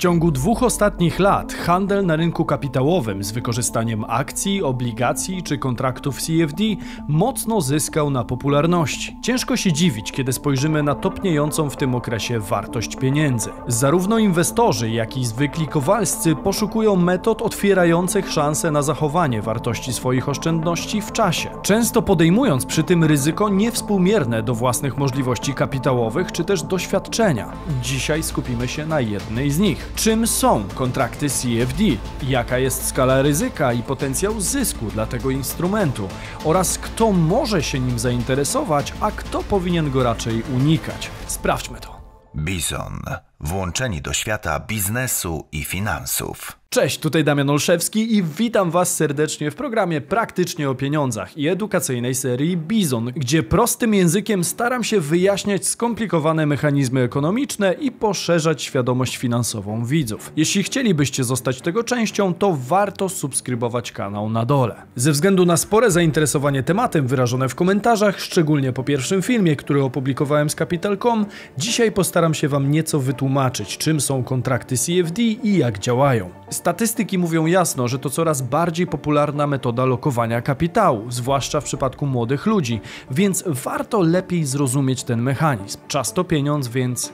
ciągu dwóch ostatnich lat handel na rynku kapitałowym z wykorzystaniem akcji, obligacji czy kontraktów CFD mocno zyskał na popularności. Ciężko się dziwić, kiedy spojrzymy na topniejącą w tym okresie wartość pieniędzy. Zarówno inwestorzy, jak i zwykli kowalscy poszukują metod otwierających szanse na zachowanie wartości swoich oszczędności w czasie, często podejmując przy tym ryzyko niewspółmierne do własnych możliwości kapitałowych czy też doświadczenia. Dzisiaj skupimy się na jednej z nich. Czym są kontrakty CFD? Jaka jest skala ryzyka i potencjał zysku dla tego instrumentu? Oraz kto może się nim zainteresować, a kto powinien go raczej unikać? Sprawdźmy to. Bizon. Włączeni do świata biznesu i finansów. Cześć, tutaj Damian Olszewski i witam Was serdecznie w programie Praktycznie o Pieniądzach i edukacyjnej serii Bizon, gdzie prostym językiem staram się wyjaśniać skomplikowane mechanizmy ekonomiczne i poszerzać świadomość finansową widzów. Jeśli chcielibyście zostać tego częścią, to warto subskrybować kanał na dole. Ze względu na spore zainteresowanie tematem wyrażone w komentarzach, szczególnie po pierwszym filmie, który opublikowałem z Capital.com, dzisiaj postaram się Wam nieco wytłumaczyć, czym są kontrakty CFD i jak działają. Statystyki mówią jasno, że to coraz bardziej popularna metoda lokowania kapitału, zwłaszcza w przypadku młodych ludzi, więc warto lepiej zrozumieć ten mechanizm. Czas to pieniądz, więc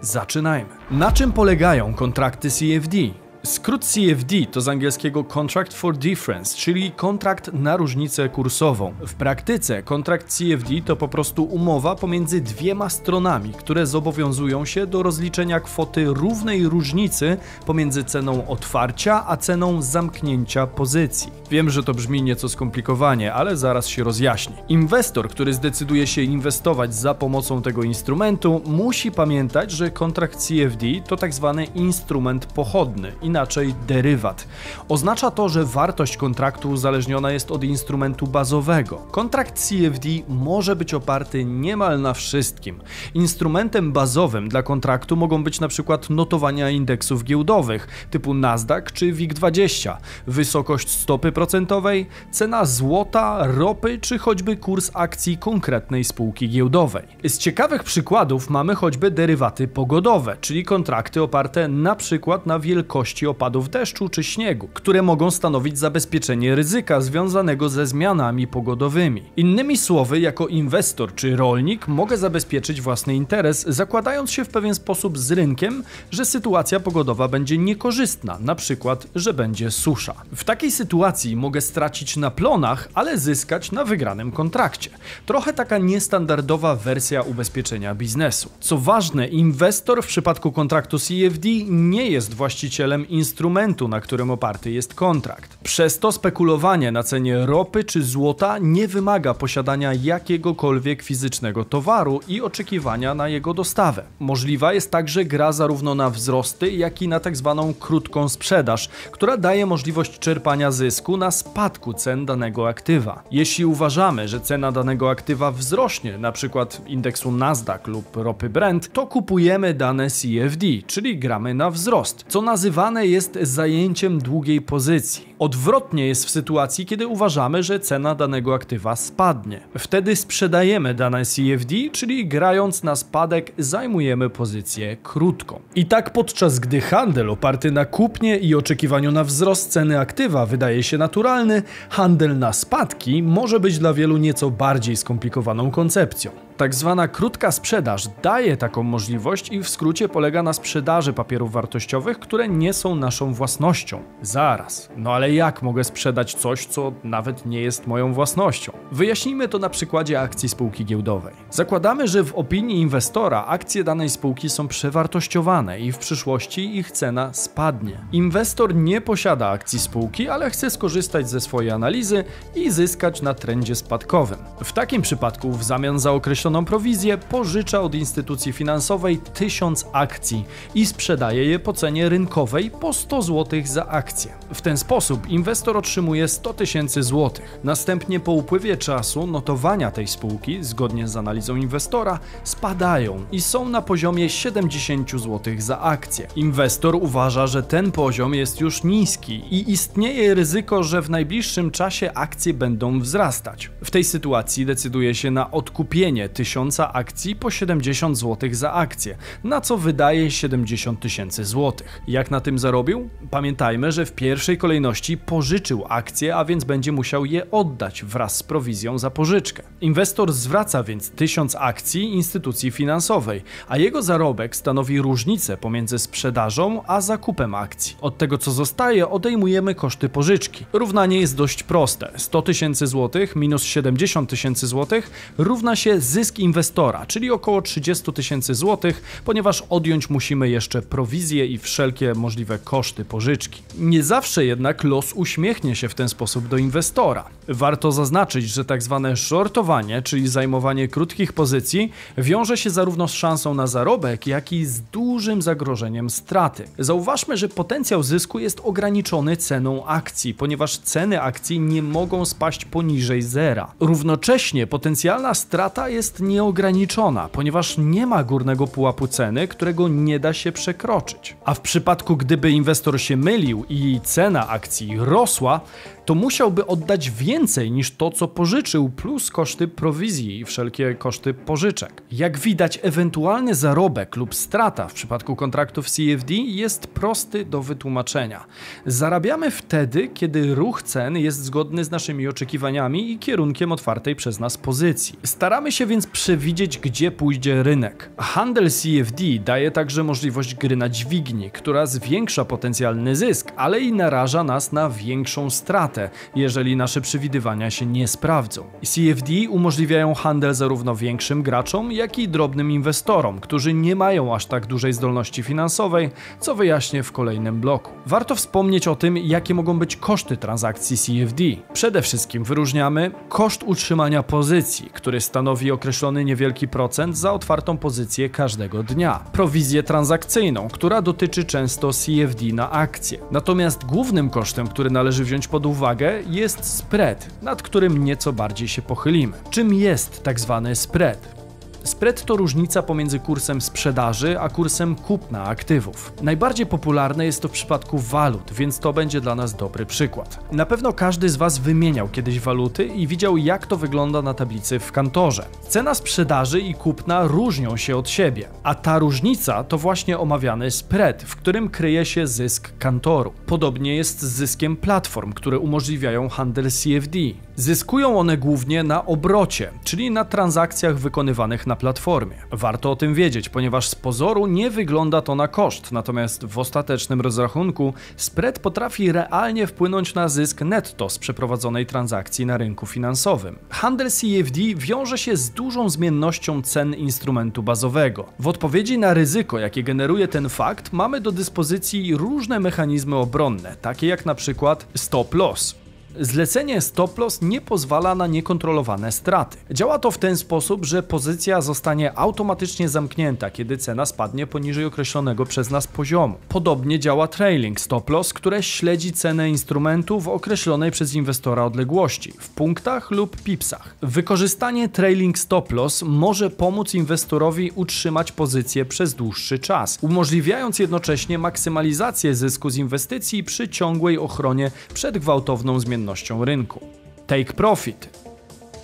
zaczynajmy. Na czym polegają kontrakty CFD? Skrót CFD to z angielskiego Contract for Difference, czyli kontrakt na różnicę kursową. W praktyce kontrakt CFD to po prostu umowa pomiędzy dwiema stronami, które zobowiązują się do rozliczenia kwoty równej różnicy pomiędzy ceną otwarcia a ceną zamknięcia pozycji. Wiem, że to brzmi nieco skomplikowanie, ale zaraz się rozjaśni. Inwestor, który zdecyduje się inwestować za pomocą tego instrumentu, musi pamiętać, że kontrakt CFD to tak zwany instrument pochodny inaczej derywat. Oznacza to, że wartość kontraktu uzależniona jest od instrumentu bazowego. Kontrakt CFD może być oparty niemal na wszystkim. Instrumentem bazowym dla kontraktu mogą być przykład notowania indeksów giełdowych typu Nasdaq czy WIG20, wysokość stopy procentowej, cena złota, ropy czy choćby kurs akcji konkretnej spółki giełdowej. Z ciekawych przykładów mamy choćby derywaty pogodowe, czyli kontrakty oparte na przykład na wielkości opadów deszczu czy śniegu, które mogą stanowić zabezpieczenie ryzyka związanego ze zmianami pogodowymi. Innymi słowy, jako inwestor czy rolnik mogę zabezpieczyć własny interes, zakładając się w pewien sposób z rynkiem, że sytuacja pogodowa będzie niekorzystna, na przykład, że będzie susza. W takiej sytuacji mogę stracić na plonach, ale zyskać na wygranym kontrakcie. Trochę taka niestandardowa wersja ubezpieczenia biznesu. Co ważne, inwestor w przypadku kontraktu CFD nie jest właścicielem instrumentu, na którym oparty jest kontrakt. Przez to spekulowanie na cenie ropy czy złota nie wymaga posiadania jakiegokolwiek fizycznego towaru i oczekiwania na jego dostawę. Możliwa jest także gra zarówno na wzrosty, jak i na tak zwaną krótką sprzedaż, która daje możliwość czerpania zysku na spadku cen danego aktywa. Jeśli uważamy, że cena danego aktywa wzrośnie, np. indeksu Nasdaq lub ropy Brent, to kupujemy dane CFD, czyli gramy na wzrost, co nazywane jest zajęciem długiej pozycji. Odwrotnie jest w sytuacji, kiedy uważamy, że cena danego aktywa spadnie. Wtedy sprzedajemy dane CFD, czyli grając na spadek zajmujemy pozycję krótką. I tak podczas gdy handel oparty na kupnie i oczekiwaniu na wzrost ceny aktywa wydaje się naturalny, handel na spadki może być dla wielu nieco bardziej skomplikowaną koncepcją. Tak zwana krótka sprzedaż daje taką możliwość i w skrócie polega na sprzedaży papierów wartościowych, które nie są naszą własnością. Zaraz, no ale jak mogę sprzedać coś, co nawet nie jest moją własnością? Wyjaśnijmy to na przykładzie akcji spółki giełdowej. Zakładamy, że w opinii inwestora akcje danej spółki są przewartościowane i w przyszłości ich cena spadnie. Inwestor nie posiada akcji spółki, ale chce skorzystać ze swojej analizy i zyskać na trendzie spadkowym. W takim przypadku w zamian za określoną prowizję pożycza od instytucji finansowej 1000 akcji i sprzedaje je po cenie rynkowej po 100 zł za akcję. W ten sposób sposób inwestor otrzymuje 100 tysięcy złotych. Następnie po upływie czasu notowania tej spółki, zgodnie z analizą inwestora, spadają i są na poziomie 70 zł za akcję. Inwestor uważa, że ten poziom jest już niski i istnieje ryzyko, że w najbliższym czasie akcje będą wzrastać. W tej sytuacji decyduje się na odkupienie 1000 akcji po 70 zł za akcję, na co wydaje 70 tysięcy złotych. Jak na tym zarobił? Pamiętajmy, że w pierwszej kolejności pożyczył akcje, a więc będzie musiał je oddać wraz z prowizją za pożyczkę. Inwestor zwraca więc 1000 akcji instytucji finansowej, a jego zarobek stanowi różnicę pomiędzy sprzedażą a zakupem akcji. Od tego co zostaje odejmujemy koszty pożyczki. Równanie jest dość proste. 100 tysięcy złotych minus 70 tysięcy złotych równa się zysk inwestora, czyli około 30 tysięcy złotych, ponieważ odjąć musimy jeszcze prowizję i wszelkie możliwe koszty pożyczki. Nie zawsze jednak los uśmiechnie się w ten sposób do inwestora. Warto zaznaczyć, że tak zwane shortowanie, czyli zajmowanie krótkich pozycji, wiąże się zarówno z szansą na zarobek, jak i z dużym zagrożeniem straty. Zauważmy, że potencjał zysku jest ograniczony ceną akcji, ponieważ ceny akcji nie mogą spaść poniżej zera. Równocześnie potencjalna strata jest nieograniczona, ponieważ nie ma górnego pułapu ceny, którego nie da się przekroczyć. A w przypadku, gdyby inwestor się mylił i cena akcji rosła, to musiałby oddać więcej niż to, co pożyczył, plus koszty prowizji i wszelkie koszty pożyczek. Jak widać, ewentualny zarobek lub strata w przypadku kontraktów CFD jest prosty do wytłumaczenia. Zarabiamy wtedy, kiedy ruch cen jest zgodny z naszymi oczekiwaniami i kierunkiem otwartej przez nas pozycji. Staramy się więc przewidzieć, gdzie pójdzie rynek. Handel CFD daje także możliwość gry na dźwigni, która zwiększa potencjalny zysk, ale i naraża nas na większą stratę, jeżeli nasze przewidywania się nie sprawdzą. CFD umożliwiają handel zarówno większym graczom, jak i drobnym inwestorom, którzy nie mają aż tak dużej zdolności finansowej, co wyjaśnię w kolejnym bloku. Warto wspomnieć o tym, jakie mogą być koszty transakcji CFD. Przede wszystkim wyróżniamy koszt utrzymania pozycji, który stanowi określony niewielki procent za otwartą pozycję każdego dnia. Prowizję transakcyjną, która dotyczy często CFD na akcje. Natomiast głównym kosztem, który należy wziąć pod uwagę, jest spread, nad którym nieco bardziej się pochylimy. Czym jest tak zwany spread? Spread to różnica pomiędzy kursem sprzedaży a kursem kupna aktywów. Najbardziej popularne jest to w przypadku walut, więc to będzie dla nas dobry przykład. Na pewno każdy z Was wymieniał kiedyś waluty i widział, jak to wygląda na tablicy w kantorze. Cena sprzedaży i kupna różnią się od siebie, a ta różnica to właśnie omawiany spread, w którym kryje się zysk kantoru. Podobnie jest z zyskiem platform, które umożliwiają handel CFD. Zyskują one głównie na obrocie, czyli na transakcjach wykonywanych na platformie. Warto o tym wiedzieć, ponieważ z pozoru nie wygląda to na koszt, natomiast w ostatecznym rozrachunku spread potrafi realnie wpłynąć na zysk netto z przeprowadzonej transakcji na rynku finansowym. Handel CFD wiąże się z dużą zmiennością cen instrumentu bazowego. W odpowiedzi na ryzyko, jakie generuje ten fakt, mamy do dyspozycji różne mechanizmy obronne, takie jak na przykład stop loss. Zlecenie stop loss nie pozwala na niekontrolowane straty. Działa to w ten sposób, że pozycja zostanie automatycznie zamknięta, kiedy cena spadnie poniżej określonego przez nas poziomu. Podobnie działa trailing stop loss, które śledzi cenę instrumentu w określonej przez inwestora odległości, w punktach lub pipsach. Wykorzystanie trailing stop loss może pomóc inwestorowi utrzymać pozycję przez dłuższy czas, umożliwiając jednocześnie maksymalizację zysku z inwestycji przy ciągłej ochronie przed gwałtowną zmiennością rynku. Take profit.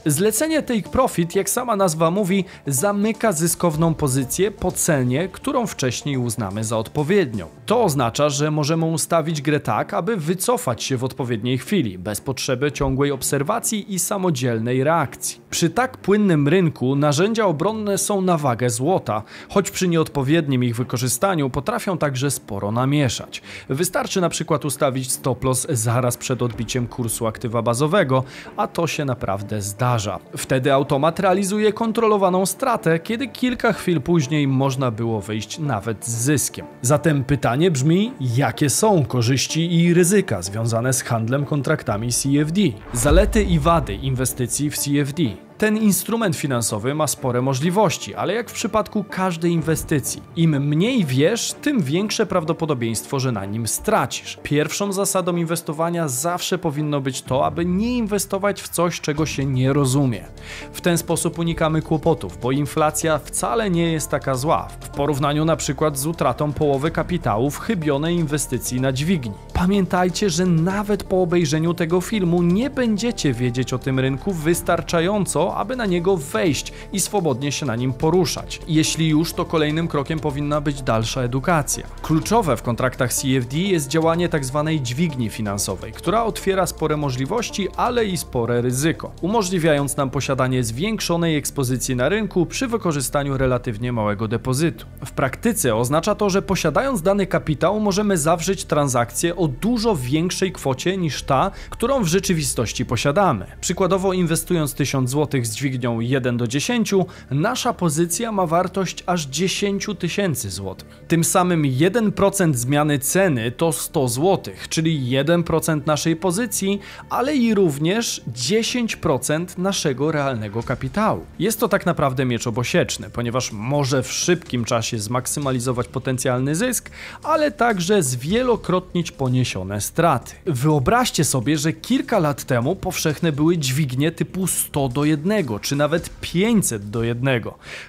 Zlecenie Take Profit, jak sama nazwa mówi, zamyka zyskowną pozycję po cenie, którą wcześniej uznamy za odpowiednią. To oznacza, że możemy ustawić grę tak, aby wycofać się w odpowiedniej chwili, bez potrzeby ciągłej obserwacji i samodzielnej reakcji. Przy tak płynnym rynku narzędzia obronne są na wagę złota, choć przy nieodpowiednim ich wykorzystaniu potrafią także sporo namieszać. Wystarczy na przykład ustawić stop loss zaraz przed odbiciem kursu aktywa bazowego, a to się naprawdę zdarza. Wtedy automat realizuje kontrolowaną stratę, kiedy kilka chwil później można było wyjść nawet z zyskiem. Zatem pytanie brzmi, jakie są korzyści i ryzyka związane z handlem kontraktami CFD? Zalety i wady inwestycji w CFD. Ten instrument finansowy ma spore możliwości, ale jak w przypadku każdej inwestycji, im mniej wiesz, tym większe prawdopodobieństwo, że na nim stracisz. Pierwszą zasadą inwestowania zawsze powinno być to, aby nie inwestować w coś, czego się nie rozumie. W ten sposób unikamy kłopotów, bo inflacja wcale nie jest taka zła w porównaniu na przykład z utratą połowy kapitału w chybionej inwestycji na dźwigni. Pamiętajcie, że nawet po obejrzeniu tego filmu nie będziecie wiedzieć o tym rynku wystarczająco, aby na niego wejść i swobodnie się na nim poruszać. Jeśli już, to kolejnym krokiem powinna być dalsza edukacja. Kluczowe w kontraktach CFD jest działanie tzw. Tak dźwigni finansowej, która otwiera spore możliwości, ale i spore ryzyko, umożliwiając nam posiadanie zwiększonej ekspozycji na rynku przy wykorzystaniu relatywnie małego depozytu. W praktyce oznacza to, że posiadając dany kapitał możemy zawrzeć transakcję o dużo większej kwocie niż ta, którą w rzeczywistości posiadamy. Przykładowo inwestując 1000 zł z dźwignią 1 do 10, nasza pozycja ma wartość aż 10 tysięcy złotych. Tym samym 1% zmiany ceny to 100 zł, czyli 1% naszej pozycji, ale i również 10% naszego realnego kapitału. Jest to tak naprawdę miecz obosieczny, ponieważ może w szybkim czasie zmaksymalizować potencjalny zysk, ale także zwielokrotnić poniesione straty. Wyobraźcie sobie, że kilka lat temu powszechne były dźwignie typu 100 do 1, czy nawet 500 do 1.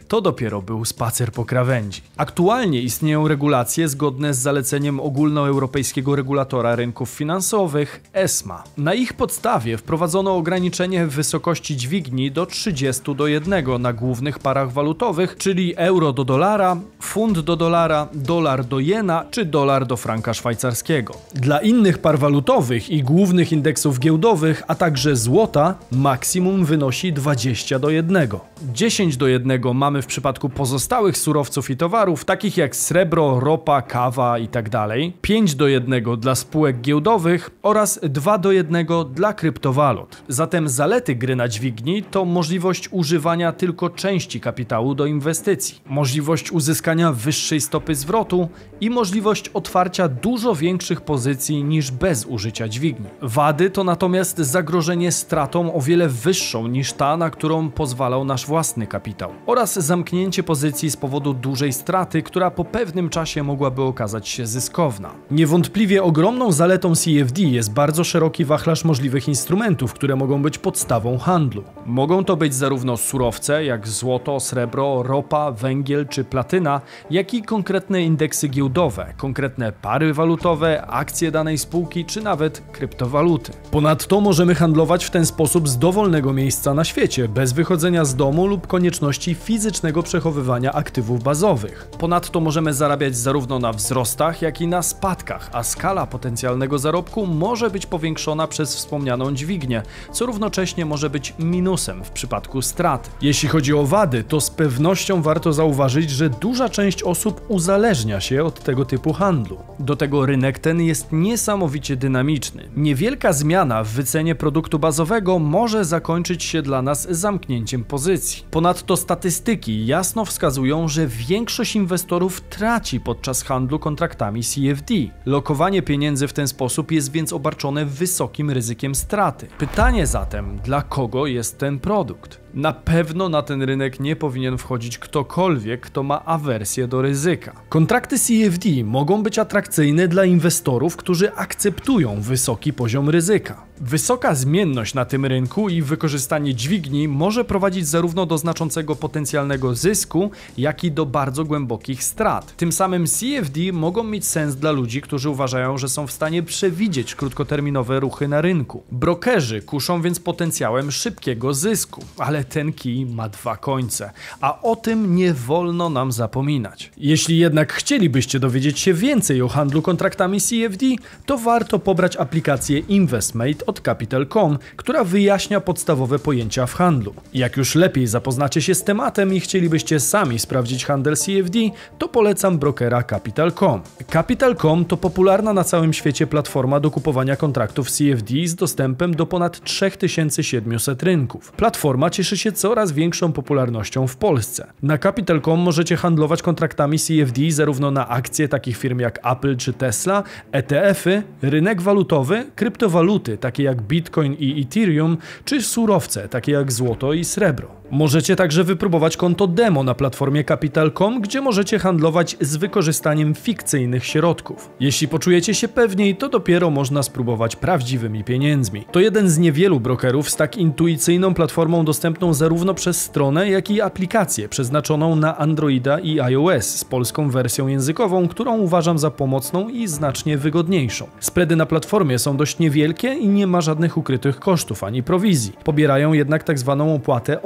To dopiero był spacer po krawędzi. Aktualnie istnieją regulacje zgodne z zaleceniem ogólnoeuropejskiego regulatora rynków finansowych ESMA. Na ich podstawie wprowadzono ograniczenie wysokości dźwigni do 30 do 1 na głównych parach walutowych, czyli euro do dolara, funt do dolara, dolar do jena czy dolar do franka szwajcarskiego. Dla innych par walutowych i głównych indeksów giełdowych, a także złota, maksimum wynosi 20 do 1. 10 do 1 mamy w przypadku pozostałych surowców i towarów, takich jak srebro, ropa, kawa itd. Tak 5 do 1 dla spółek giełdowych oraz 2 do 1 dla kryptowalut. Zatem zalety gry na dźwigni to możliwość używania tylko części kapitału do inwestycji, możliwość uzyskania wyższej stopy zwrotu i możliwość otwarcia dużo większych pozycji niż bez użycia dźwigni. Wady to natomiast zagrożenie stratą o wiele wyższą niż ta, na którą pozwalał nasz własny kapitał oraz zamknięcie pozycji z powodu dużej straty, która po pewnym czasie mogłaby okazać się zyskowna. Niewątpliwie ogromną zaletą CFD jest bardzo szeroki wachlarz możliwych instrumentów, które mogą być podstawą handlu. Mogą to być zarówno surowce, jak złoto, srebro, ropa, węgiel czy platyna, jak i konkretne indeksy giełdowe, konkretne pary walutowe, akcje danej spółki czy nawet kryptowaluty. Ponadto możemy handlować w ten sposób z dowolnego miejsca na świecie, bez wychodzenia z domu lub konieczności fizycznego przechowywania aktywów bazowych. Ponadto możemy zarabiać zarówno na wzrostach, jak i na spadkach, a skala potencjalnego zarobku może być powiększona przez wspomnianą dźwignię, co równocześnie może być minusem w przypadku strat. Jeśli chodzi o wady, to z pewnością warto zauważyć, że duża część osób uzależnia się od tego typu handlu. Do tego rynek ten jest niesamowicie dynamiczny. Niewielka zmiana w wycenie produktu bazowego może zakończyć się dla nas zamknięciem pozycji. Ponadto statystyki jasno wskazują, że większość inwestorów traci podczas handlu kontraktami CFD. Lokowanie pieniędzy w ten sposób jest więc obarczone wysokim ryzykiem straty. Pytanie zatem, dla kogo jest ten produkt? Na pewno na ten rynek nie powinien wchodzić ktokolwiek, kto ma awersję do ryzyka. Kontrakty CFD mogą być atrakcyjne dla inwestorów, którzy akceptują wysoki poziom ryzyka. Wysoka zmienność na tym rynku i wykorzystanie dźwigni może prowadzić zarówno do znaczącego potencjalnego zysku, jak i do bardzo głębokich strat. Tym samym CFD mogą mieć sens dla ludzi, którzy uważają, że są w stanie przewidzieć krótkoterminowe ruchy na rynku. Brokerzy kuszą więc potencjałem szybkiego zysku, ale ten kij ma dwa końce, a o tym nie wolno nam zapominać. Jeśli jednak chcielibyście dowiedzieć się więcej o handlu kontraktami CFD, to warto pobrać aplikację InvestMate od Capital.com, która wyjaśnia podstawowe pojęcia w handlu. Jak już lepiej zapoznacie się z tematem i chcielibyście sami sprawdzić handel CFD, to polecam brokera Capital.com. Capital.com to popularna na całym świecie platforma do kupowania kontraktów CFD z dostępem do ponad 3700 rynków. Platforma cieszy cieszy się coraz większą popularnością w Polsce. Na Capital.com możecie handlować kontraktami CFD zarówno na akcje takich firm jak Apple czy Tesla, ETF-y, rynek walutowy, kryptowaluty takie jak Bitcoin i Ethereum, czy surowce takie jak złoto i srebro. Możecie także wypróbować konto demo na platformie Capital.com, gdzie możecie handlować z wykorzystaniem fikcyjnych środków. Jeśli poczujecie się pewniej, to dopiero można spróbować prawdziwymi pieniędzmi. To jeden z niewielu brokerów z tak intuicyjną platformą dostępną zarówno przez stronę, jak i aplikację przeznaczoną na Androida i iOS z polską wersją językową, którą uważam za pomocną i znacznie wygodniejszą. Spready na platformie są dość niewielkie i nie ma żadnych ukrytych kosztów ani prowizji. Pobierają jednak tak zwaną opłatę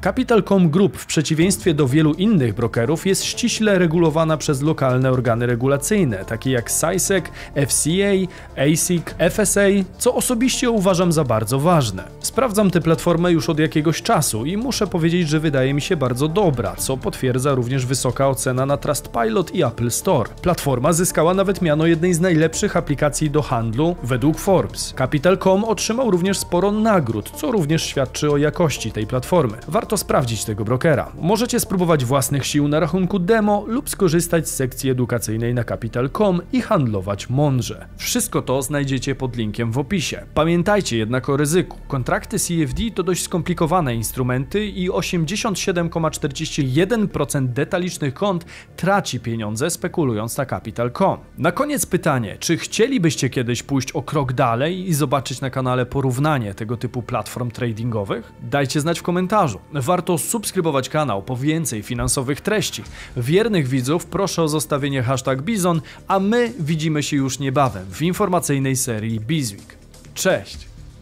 Capital.com Group w przeciwieństwie do wielu innych brokerów jest ściśle regulowana przez lokalne organy regulacyjne, takie jak SISEC, FCA, ASIC, FSA, co osobiście uważam za bardzo ważne. Sprawdzam tę platformę już od jakiegoś czasu i muszę powiedzieć, że wydaje mi się bardzo dobra, co potwierdza również wysoka ocena na Trustpilot i Apple Store. Platforma zyskała nawet miano jednej z najlepszych aplikacji do handlu według Forbes. Capital.com otrzymał również sporo nagród, co również świadczy o jakości tej platformy. Warto sprawdzić tego brokera. Możecie spróbować własnych sił na rachunku demo lub skorzystać z sekcji edukacyjnej na Capital.com i handlować mądrze. Wszystko to znajdziecie pod linkiem w opisie. Pamiętajcie jednak o ryzyku. Kontrakty CFD to dość skomplikowane instrumenty i 87,41% detalicznych kont traci pieniądze spekulując na Capital.com. Na koniec pytanie, czy chcielibyście kiedyś pójść o krok dalej i zobaczyć na kanale porównanie tego typu platform tradingowych? Dajcie znać w komentarzu. Warto subskrybować kanał po więcej finansowych treści. Wiernych widzów proszę o zostawienie hashtag Bizon, a my widzimy się już niebawem w informacyjnej serii Bizweek. Cześć!